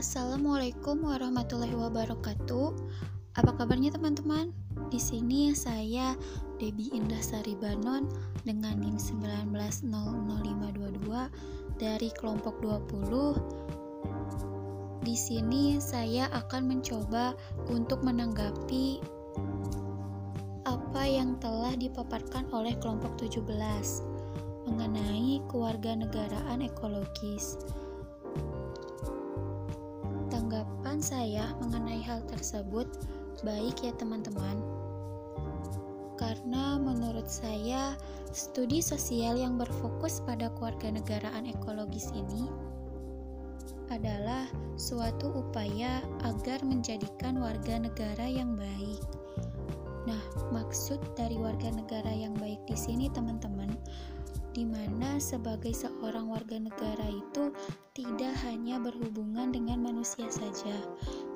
Assalamualaikum warahmatullahi wabarakatuh. Apa kabarnya teman-teman? Di sini saya Debi Indah Sari Banon dengan NIM 1900522 dari kelompok 20. Di sini saya akan mencoba untuk menanggapi apa yang telah dipaparkan oleh kelompok 17 mengenai kewarganegaraan ekologis. Tanggapan saya mengenai hal tersebut baik ya teman-teman karena menurut saya studi sosial yang berfokus pada kewarganegaraan ekologis ini adalah suatu upaya agar menjadikan warga negara yang baik. Nah, maksud dari warga negara yang baik di sini teman-teman di mana sebagai seorang warga negara itu tidak hanya berhubungan dengan manusia saja,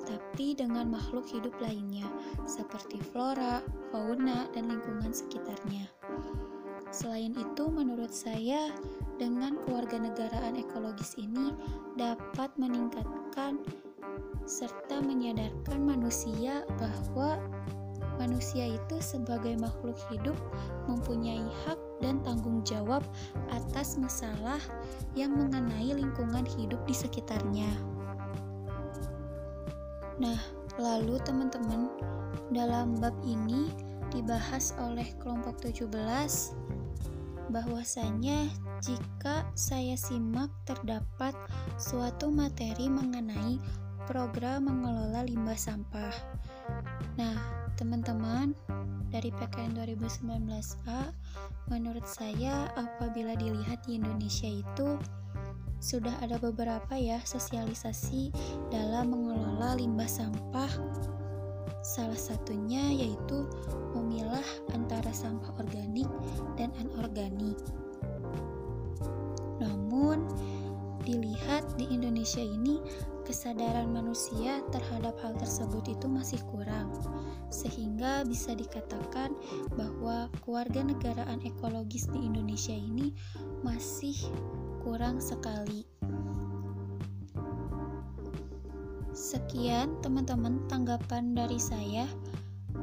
tapi dengan makhluk hidup lainnya, seperti flora, fauna, dan lingkungan sekitarnya. Selain itu, menurut saya, dengan kewarganegaraan ekologis ini dapat meningkatkan serta menyadarkan manusia bahwa manusia itu sebagai makhluk hidup mempunyai hak dan tanggung jawab atas masalah yang mengenai lingkungan hidup di sekitarnya. Nah, lalu teman-teman, dalam bab ini dibahas oleh kelompok 17 bahwasanya jika saya simak terdapat suatu materi mengenai program mengelola limbah sampah. Nah, teman-teman, dari PKN 2019A, menurut saya apabila dilihat di Indonesia itu sudah ada beberapa ya sosialisasi dalam mengelola limbah sampah. Salah satunya yaitu memilah antara sampah organik dan anorganik. Namun, dilihat di Indonesia ini kesadaran manusia terhadap hal tersebut itu masih kurang, sehingga bisa dikatakan bahwa keluarga negaraan ekologis di Indonesia ini masih kurang sekali. Sekian teman-teman tanggapan dari saya.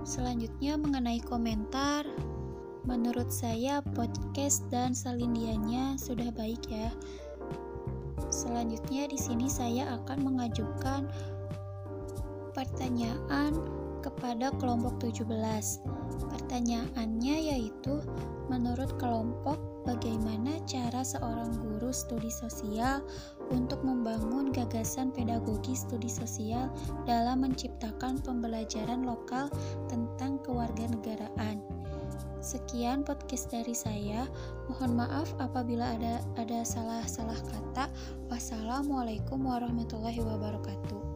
Selanjutnya mengenai komentar, menurut saya podcast dan salindianya sudah baik ya. Selanjutnya di sini saya akan mengajukan pertanyaan kepada kelompok 17. Pertanyaannya yaitu menurut kelompok bagaimana cara seorang guru studi sosial untuk membangun gagasan pedagogi studi sosial dalam menciptakan pembelajaran lokal tentang kewarganegaraan. Sekian podcast dari saya. Mohon maaf apabila ada ada salah-salah kata. Wassalamualaikum warahmatullahi wabarakatuh.